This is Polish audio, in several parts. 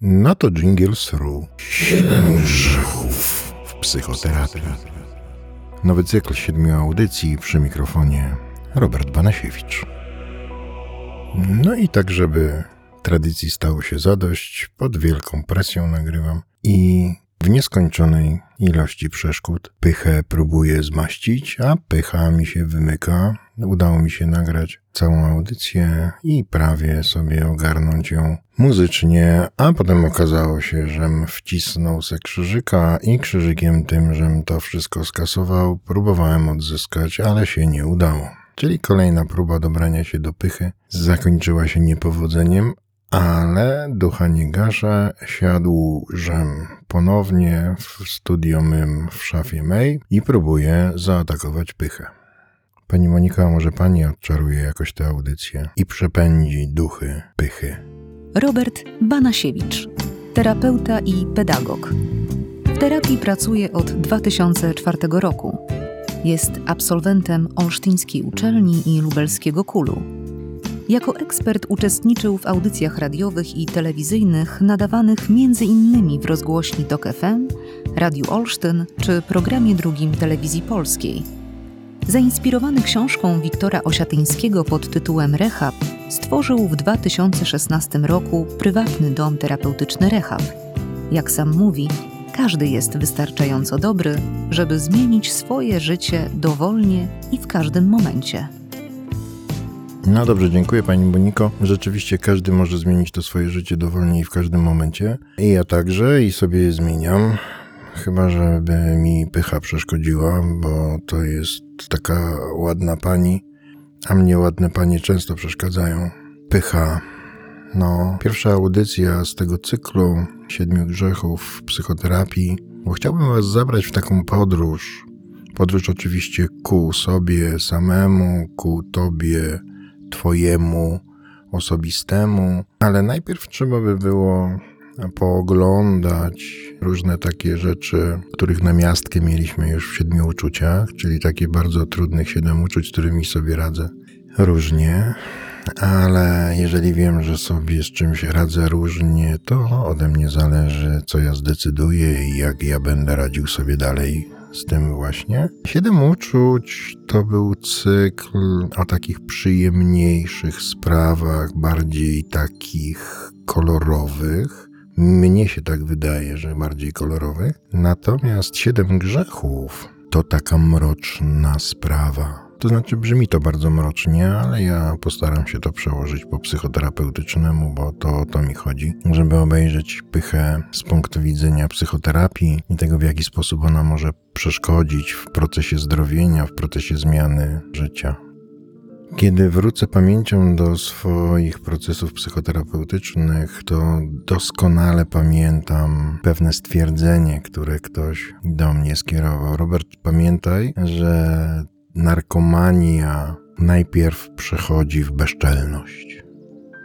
No to Jingle Through. Siedem grzechów w psychoterapii. Nowy cykl siedmiu audycji przy mikrofonie Robert Banasiewicz. No i tak, żeby tradycji stało się zadość, pod wielką presją nagrywam i w nieskończonej ilości przeszkód pychę próbuję zmaścić, a pycha mi się wymyka. Udało mi się nagrać całą audycję i prawie sobie ogarnąć ją muzycznie, a potem okazało się, żem wcisnął se krzyżyka i krzyżykiem tym, żem to wszystko skasował, próbowałem odzyskać, ale się nie udało. Czyli kolejna próba dobrania się do pychy zakończyła się niepowodzeniem, ale ducha nie gaszę, siadł żem ponownie w studio mym w szafie May i próbuję zaatakować pychę. Pani Monika, może pani odczaruje jakoś tę audycję i przepędzi duchy pychy. Robert Banasiewicz, terapeuta i pedagog. W terapii pracuje od 2004 roku. Jest absolwentem Olsztyńskiej Uczelni i Lubelskiego Kulu. Jako ekspert uczestniczył w audycjach radiowych i telewizyjnych nadawanych m.in. w rozgłośni TOK FM, Radiu Olsztyn czy programie drugim Telewizji Polskiej. Zainspirowany książką Wiktora Osiatyńskiego pod tytułem Rehab, stworzył w 2016 roku prywatny dom terapeutyczny Rehab. Jak sam mówi, każdy jest wystarczająco dobry, żeby zmienić swoje życie dowolnie i w każdym momencie. No dobrze, dziękuję Pani Moniko. Rzeczywiście każdy może zmienić to swoje życie dowolnie i w każdym momencie. I ja także i sobie je zmieniam. Chyba, żeby mi pycha przeszkodziła, bo to jest taka ładna pani, a mnie ładne panie często przeszkadzają. Pycha. No, pierwsza audycja z tego cyklu Siedmiu Grzechów psychoterapii, bo chciałbym Was zabrać w taką podróż. Podróż oczywiście ku sobie samemu, ku Tobie, Twojemu, osobistemu, ale najpierw trzeba by było pooglądać różne takie rzeczy, których namiastkę mieliśmy już w siedmiu uczuciach, czyli takie bardzo trudnych siedem uczuć, z którymi sobie radzę różnie. Ale jeżeli wiem, że sobie z czymś radzę różnie, to ode mnie zależy, co ja zdecyduję i jak ja będę radził sobie dalej z tym właśnie. Siedem uczuć to był cykl o takich przyjemniejszych sprawach, bardziej takich kolorowych. Mnie się tak wydaje, że bardziej kolorowych. Natomiast siedem grzechów to taka mroczna sprawa. To znaczy brzmi to bardzo mrocznie, ale ja postaram się to przełożyć po psychoterapeutycznemu, bo to o to mi chodzi, żeby obejrzeć pychę z punktu widzenia psychoterapii i tego, w jaki sposób ona może przeszkodzić w procesie zdrowienia, w procesie zmiany życia. Kiedy wrócę pamięcią do swoich procesów psychoterapeutycznych, to doskonale pamiętam pewne stwierdzenie, które ktoś do mnie skierował. Robert, pamiętaj, że narkomania najpierw przechodzi w bezczelność.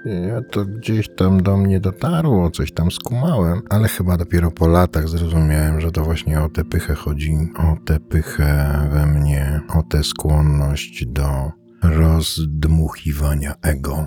Ja to gdzieś tam do mnie dotarło, coś tam skumałem, ale chyba dopiero po latach zrozumiałem, że to właśnie o tę pychę chodzi, o tę pychę we mnie, o tę skłonność do rozdmuchiwania ego.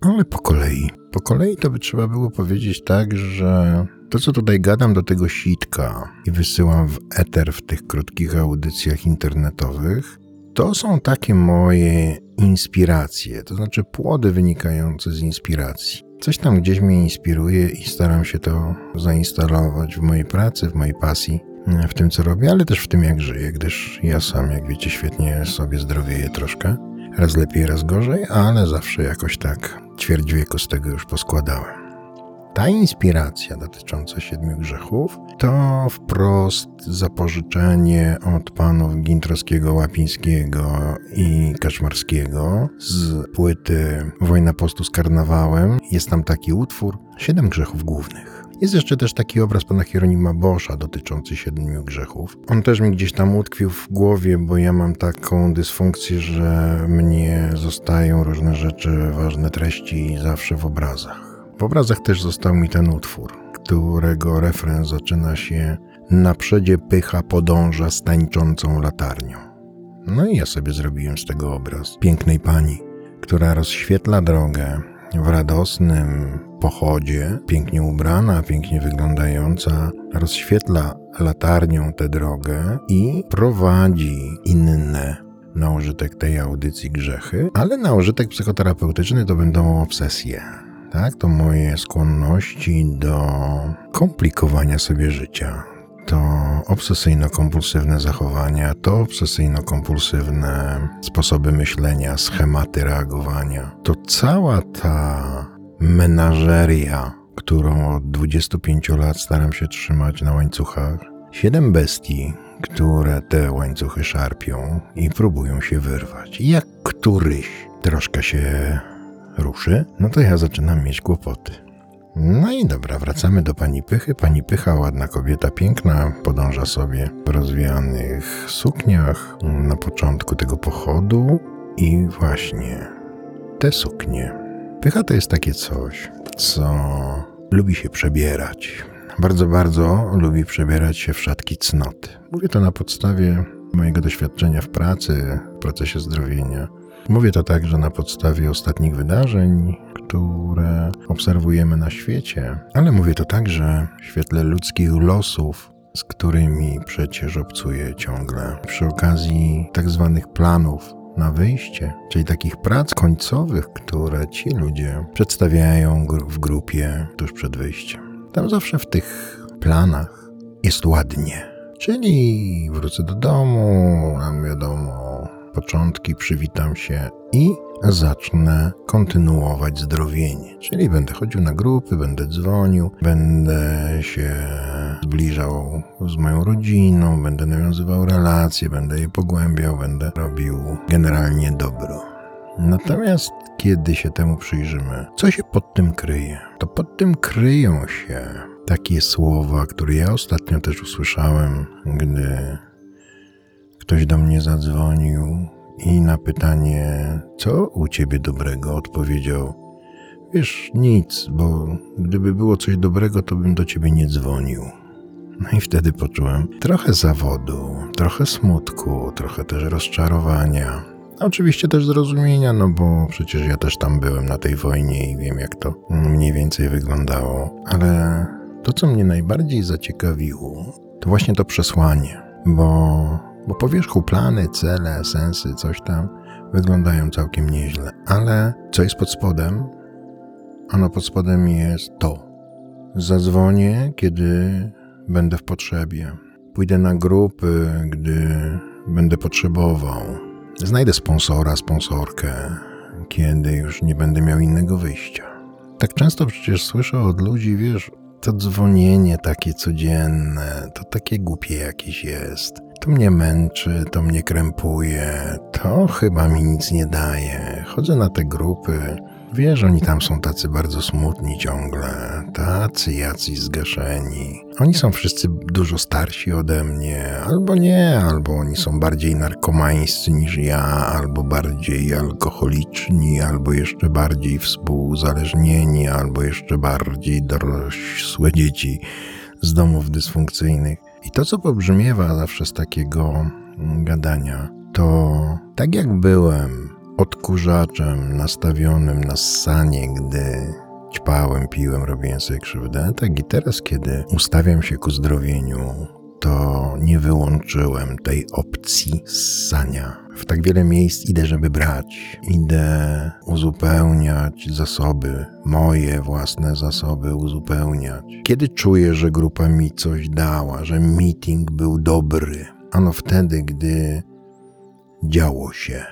Ale po kolei. Po kolei to by trzeba było powiedzieć tak, że to, co tutaj gadam do tego sitka i wysyłam w eter w tych krótkich audycjach internetowych, to są takie moje inspiracje, to znaczy płody wynikające z inspiracji. Coś tam gdzieś mnie inspiruje i staram się to zainstalować w mojej pracy, w mojej pasji, w tym co robię, ale też w tym jak żyję, gdyż ja sam, jak wiecie, świetnie sobie zdrowieję troszkę. Raz lepiej, raz gorzej, ale zawsze jakoś tak ćwierć wieku z tego już poskładałem. Ta inspiracja dotycząca siedmiu grzechów to wprost zapożyczenie od panów Gintrowskiego, Łapińskiego i Kaczmarskiego z płyty Wojna postu z karnawałem. Jest tam taki utwór Siedem grzechów głównych. Jest jeszcze też taki obraz pana Hieronima Boscha dotyczący siedmiu grzechów. On też mi gdzieś tam utkwił w głowie, bo ja mam taką dysfunkcję, że mnie zostają różne rzeczy, ważne treści zawsze w obrazach. W obrazach też został mi ten utwór, którego refren zaczyna się Na przedzie pycha podąża z tańczącą latarnią. No i ja sobie zrobiłem z tego obraz pięknej pani, która rozświetla drogę w radosnym pochodzie, pięknie ubrana, pięknie wyglądająca, rozświetla latarnią tę drogę i prowadzi inne na użytek tej audycji grzechy, ale na użytek psychoterapeutyczny to będą obsesje. Tak, to moje skłonności do komplikowania sobie życia, to obsesyjno-kompulsywne zachowania, to obsesyjno-kompulsywne sposoby myślenia, schematy reagowania. To cała ta menażeria, którą od 25 lat staram się trzymać na łańcuchach. Siedem bestii, które te łańcuchy szarpią i próbują się wyrwać. Jak któryś troszkę się ruszy, no to ja zaczynam mieć kłopoty. No i dobra, wracamy do pani Pychy. Pani Pycha, ładna kobieta, piękna, podąża sobie w rozwijanych sukniach na początku tego pochodu i właśnie te suknie. Pycha to jest takie coś, co lubi się przebierać. Bardzo, bardzo lubi przebierać się w szatki cnoty. Mówię to na podstawie mojego doświadczenia w pracy, w procesie zdrowienia. Mówię to także na podstawie ostatnich wydarzeń, które obserwujemy na świecie, ale mówię to także w świetle ludzkich losów, z którymi przecież obcuję ciągle przy okazji tak zwanych planów na wyjście, czyli takich prac końcowych, które ci ludzie przedstawiają w grupie tuż przed wyjściem. Tam zawsze w tych planach jest ładnie. Czyli wrócę do domu, mam wiadomo, początki, przywitam się i zacznę kontynuować zdrowienie. Czyli będę chodził na grupy, będę dzwonił, będę się zbliżał z moją rodziną, będę nawiązywał relacje, będę je pogłębiał, będę robił generalnie dobro. Natomiast kiedy się temu przyjrzymy, co się pod tym kryje? To pod tym kryją się takie słowa, które ja ostatnio też usłyszałem, gdy ktoś do mnie zadzwonił i na pytanie, co u ciebie dobrego, odpowiedział: Wiesz, nic, bo gdyby było coś dobrego, to bym do ciebie nie dzwonił. No i wtedy poczułem trochę zawodu, trochę smutku, trochę też rozczarowania. Oczywiście też zrozumienia, no bo przecież ja też tam byłem na tej wojnie i wiem, jak to mniej więcej wyglądało. Ale to, co mnie najbardziej zaciekawiło, to właśnie to przesłanie, bo, bo po wierzchu plany, cele, sensy, coś tam wyglądają całkiem nieźle. Ale co jest pod spodem? Ano pod spodem jest to. Zadzwonię, kiedy będę w potrzebie. Pójdę na grupy, gdy będę potrzebował. Znajdę sponsora, sponsorkę, kiedy już nie będę miał innego wyjścia. Tak często przecież słyszę od ludzi, wiesz, to dzwonienie takie codzienne, to takie głupie jakieś jest. To mnie męczy, to mnie krępuje, to chyba mi nic nie daje. Chodzę na te grupy, Wiesz, oni tam są tacy bardzo smutni ciągle, tacy jacyś zgaszeni. Oni są wszyscy dużo starsi ode mnie, albo nie, albo oni są bardziej narkomańscy niż ja, albo bardziej alkoholiczni, albo jeszcze bardziej współuzależnieni, albo jeszcze bardziej dorosłe dzieci z domów dysfunkcyjnych. I to, co pobrzmiewa zawsze z takiego gadania, to tak jak byłem odkurzaczem nastawionym na ssanie, gdy ćpałem, piłem, robiłem sobie krzywdę, tak i teraz, kiedy ustawiam się ku zdrowieniu, to nie wyłączyłem tej opcji ssania. W tak wiele miejsc idę, żeby brać. Idę uzupełniać zasoby, moje własne zasoby uzupełniać. Kiedy czuję, że grupa mi coś dała, że meeting był dobry, ano wtedy, gdy działo się.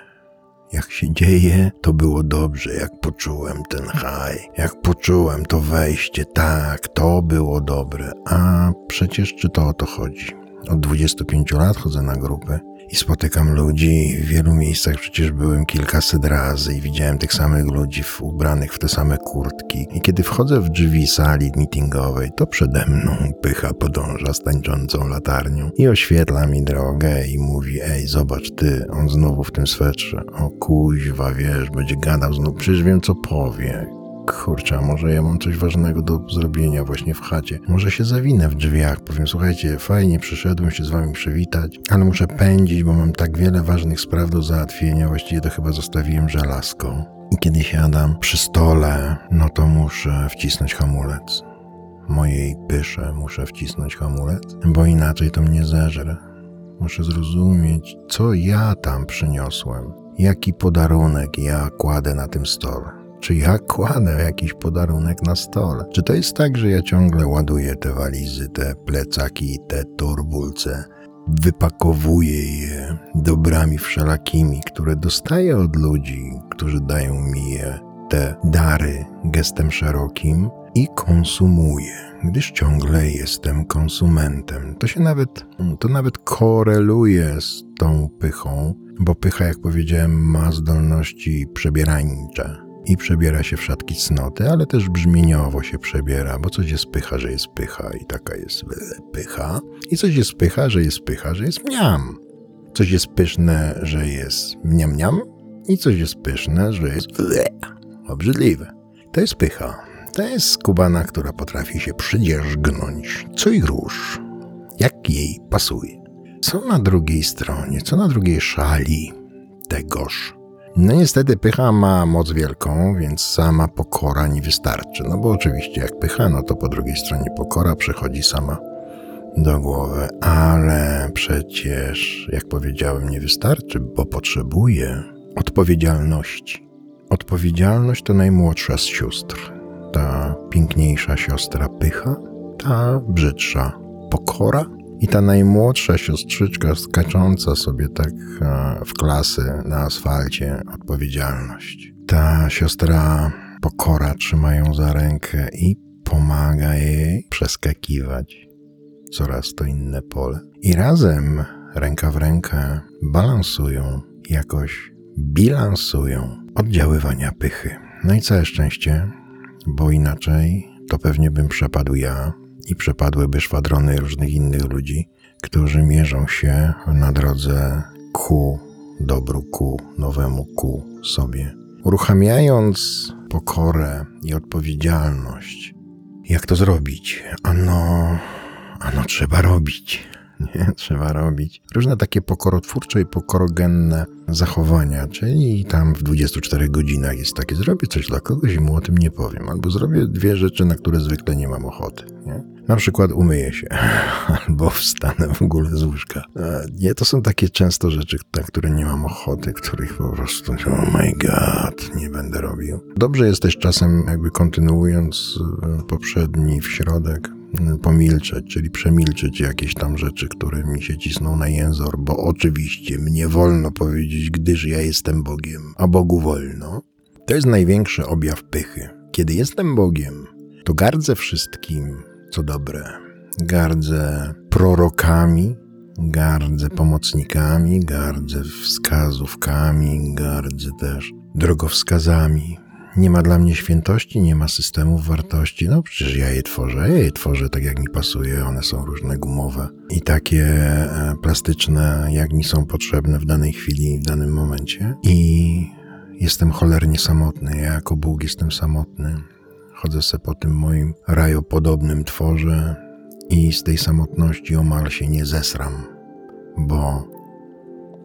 Jak się dzieje, to było dobrze, jak poczułem ten haj, jak poczułem to wejście, tak, to było dobre. A przecież czy to o to chodzi? Od 25 lat chodzę na grupy i spotykam ludzi. W wielu miejscach przecież byłem kilkaset razy i widziałem tych samych ludzi w, ubranych w te same kurtki. I kiedy wchodzę w drzwi sali meetingowej, to przede mną pycha podąża z tańczącą latarnią i oświetla mi drogę i mówi: Ej, zobacz ty, on znowu w tym swetrze. O kuźwa, wiesz, będzie gadał znowu, przecież wiem co powie. Kurczę, a może ja mam coś ważnego do zrobienia właśnie w chacie. Może się zawinę w drzwiach, powiem, słuchajcie, fajnie przyszedłem się z wami przywitać, ale muszę pędzić, bo mam tak wiele ważnych spraw do załatwienia, właściwie to chyba zostawiłem żelazko. I kiedy siadam przy stole, no to muszę wcisnąć hamulec. Mojej pysze muszę wcisnąć hamulec, bo inaczej to mnie zeżre. Muszę zrozumieć, co ja tam przyniosłem, jaki podarunek ja kładę na tym stole. Czy ja kładę jakiś podarunek na stole? Czy to jest tak, że ja ciągle ładuję te walizy, te plecaki, te torbulce, wypakowuję je dobrami wszelakimi, które dostaję od ludzi, którzy dają mi je, te dary gestem szerokim i konsumuję, gdyż ciągle jestem konsumentem. To się nawet, to nawet koreluje z tą pychą, bo pycha, jak powiedziałem, ma zdolności przebierańcze i przebiera się w szatki cnoty, ale też brzmieniowo się przebiera, bo coś jest pycha, że jest pycha i taka jest pycha, i coś jest pycha, że jest pycha, że jest mniam. Coś jest pyszne, że jest mniam i coś jest pyszne, że jest obrzydliwe. To jest pycha. To jest skubana, która potrafi się przydzierzgnąć, co i róż, jak jej pasuje. Co na drugiej stronie, co na drugiej szali tegoż no niestety pycha ma moc wielką, więc sama pokora nie wystarczy. No bo oczywiście jak pycha, no to po drugiej stronie pokora przychodzi sama do głowy. Ale przecież, jak powiedziałem, nie wystarczy, bo potrzebuje odpowiedzialności. Odpowiedzialność to najmłodsza z sióstr. Ta piękniejsza siostra pycha, ta brzydsza pokora i ta najmłodsza siostrzyczka skacząca sobie tak e, w klasy na asfalcie odpowiedzialność. Ta siostra pokora trzyma ją za rękę i pomaga jej przeskakiwać coraz to inne pole. I razem, ręka w rękę, balansują, jakoś bilansują oddziaływania pychy. No i całe szczęście, bo inaczej to pewnie bym przepadł ja, i przepadłyby szwadrony różnych innych ludzi, którzy mierzą się na drodze ku dobru, ku nowemu, ku sobie. Uruchamiając pokorę i odpowiedzialność, jak to zrobić? Ano, ano trzeba robić. Nie, trzeba robić. Różne takie pokorotwórcze i pokorogenne zachowania, czyli tam w 24 godzinach jest takie, zrobię coś dla kogoś i mu o tym nie powiem, albo zrobię dwie rzeczy, na które zwykle nie mam ochoty. Nie? Na przykład umyję się, albo wstanę w ogóle z łóżka. Nie, to są takie często rzeczy, na które nie mam ochoty, których po prostu, oh my god, nie będę robił. Dobrze jest też czasem, jakby kontynuując e, poprzedni w środek, pomilczeć, czyli przemilczeć jakieś tam rzeczy, które mi się cisną na jęzor, bo oczywiście mnie wolno powiedzieć, gdyż ja jestem Bogiem, a Bogu wolno. To jest największy objaw pychy. Kiedy jestem Bogiem, to gardzę wszystkim, co dobre. Gardzę prorokami, gardzę pomocnikami, gardzę wskazówkami, gardzę też drogowskazami. Nie ma dla mnie świętości, nie ma systemów wartości. No przecież ja je tworzę, ja je tworzę tak jak mi pasuje, one są różne gumowe i takie e, plastyczne, jak mi są potrzebne w danej chwili, w danym momencie. I jestem cholernie samotny, ja jako Bóg jestem samotny. Chodzę se po tym moim rajopodobnym tworze i z tej samotności omal się nie zesram, bo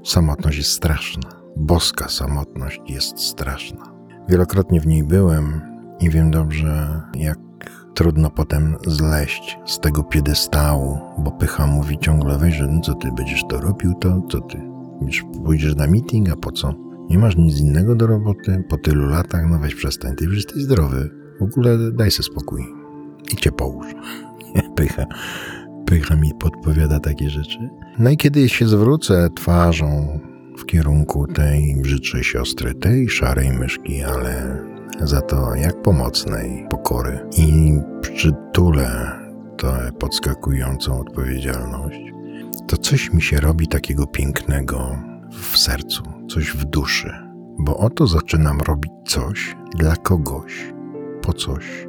samotność jest straszna. Boska samotność jest straszna. Wielokrotnie w niej byłem i wiem dobrze, jak trudno potem zleść z tego piedestału, bo pycha mówi ciągle, że no co ty będziesz to robił, to co ty? Pójdziesz na meeting, a po co? Nie masz nic innego do roboty po tylu latach, no weź przestań, ty już jesteś zdrowy. W ogóle daj sobie spokój. I cię połóż. Pycha. Pycha mi podpowiada takie rzeczy. No i kiedy się zwrócę twarzą w kierunku tej brzydszej siostry, tej szarej myszki, ale za to jak pomocnej pokory i przytulę tę podskakującą odpowiedzialność, to coś mi się robi takiego pięknego w sercu, coś w duszy, bo oto zaczynam robić coś dla kogoś, po coś.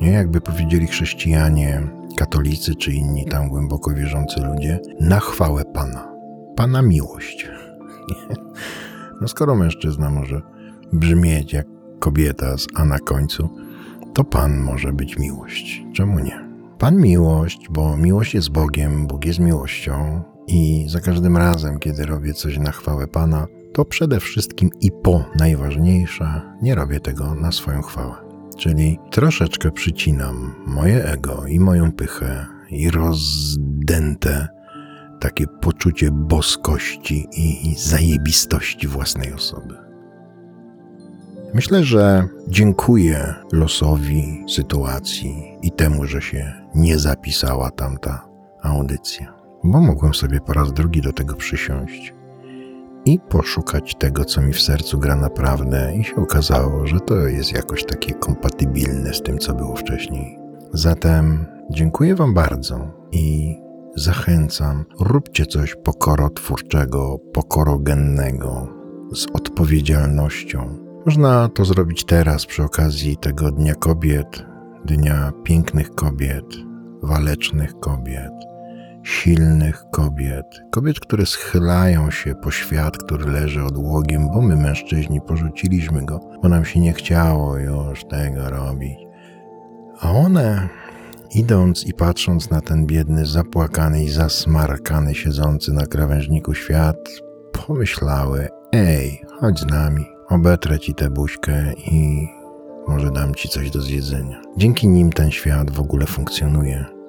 Nie jakby powiedzieli chrześcijanie, katolicy czy inni tam głęboko wierzący ludzie, na chwałę Pana. Pana miłość. No skoro mężczyzna może brzmieć jak kobieta A na końcu, to Pan może być miłość. Czemu nie? Pan miłość, bo miłość jest Bogiem, Bóg jest miłością i za każdym razem, kiedy robię coś na chwałę Pana, to przede wszystkim i po najważniejsze, nie robię tego na swoją chwałę. Czyli troszeczkę przycinam moje ego i moją pychę i rozdęte takie poczucie boskości i zajebistości własnej osoby. Myślę, że dziękuję losowi sytuacji i temu, że się nie zapisała tamta audycja, bo mogłem sobie po raz drugi do tego przysiąść i poszukać tego, co mi w sercu gra naprawdę, i się okazało, że to jest jakoś takie kompatybilne z tym, co było wcześniej. Zatem dziękuję Wam bardzo i zachęcam, róbcie coś pokorotwórczego, pokorogennego, z odpowiedzialnością. Można to zrobić teraz przy okazji tego Dnia Kobiet, Dnia Pięknych Kobiet, Walecznych Kobiet, silnych kobiet, kobiet, które schylają się po świat, który leży odłogiem, bo my mężczyźni porzuciliśmy go, bo nam się nie chciało już tego robić. A one, idąc i patrząc na ten biedny, zapłakany i zasmarkany, siedzący na krawężniku świat, pomyślały: Ej, chodź z nami, obetrę ci tę buźkę i może dam ci coś do zjedzenia. Dzięki nim ten świat w ogóle funkcjonuje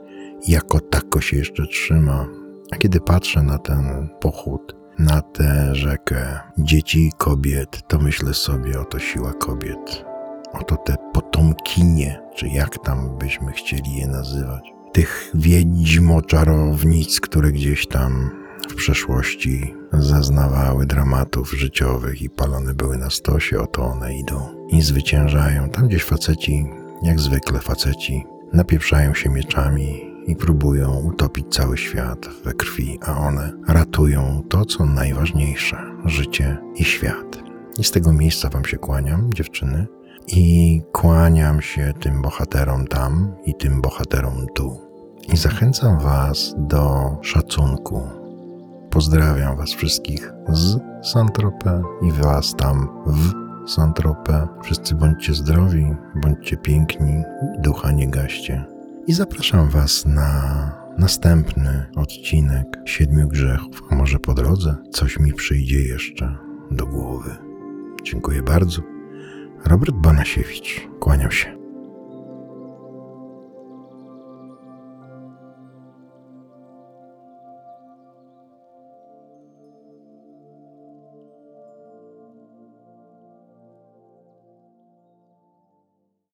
jako tako się jeszcze trzyma. A kiedy patrzę na ten pochód, na tę rzekę dzieci i kobiet, to myślę sobie, oto siła kobiet. Oto te potomkinie, czy jak tam byśmy chcieli je nazywać. Tych wiedźmo-czarownic, które gdzieś tam w przeszłości zaznawały dramatów życiowych i palone były na stosie, oto one idą i zwyciężają. Tam gdzieś faceci, jak zwykle faceci, napieprzają się mieczami i próbują utopić cały świat we krwi, a one ratują to, co najważniejsze życie i świat. I z tego miejsca Wam się kłaniam, dziewczyny, i kłaniam się tym bohaterom tam i tym bohaterom tu. I zachęcam Was do szacunku. Pozdrawiam Was wszystkich z Santropę i Was tam w Santropę. Wszyscy bądźcie zdrowi, bądźcie piękni, ducha nie gaście i zapraszam Was na następny odcinek Siedmiu Grzechów, a może po drodze coś mi przyjdzie jeszcze do głowy. Dziękuję bardzo. Robert Banasiewicz, kłaniam się.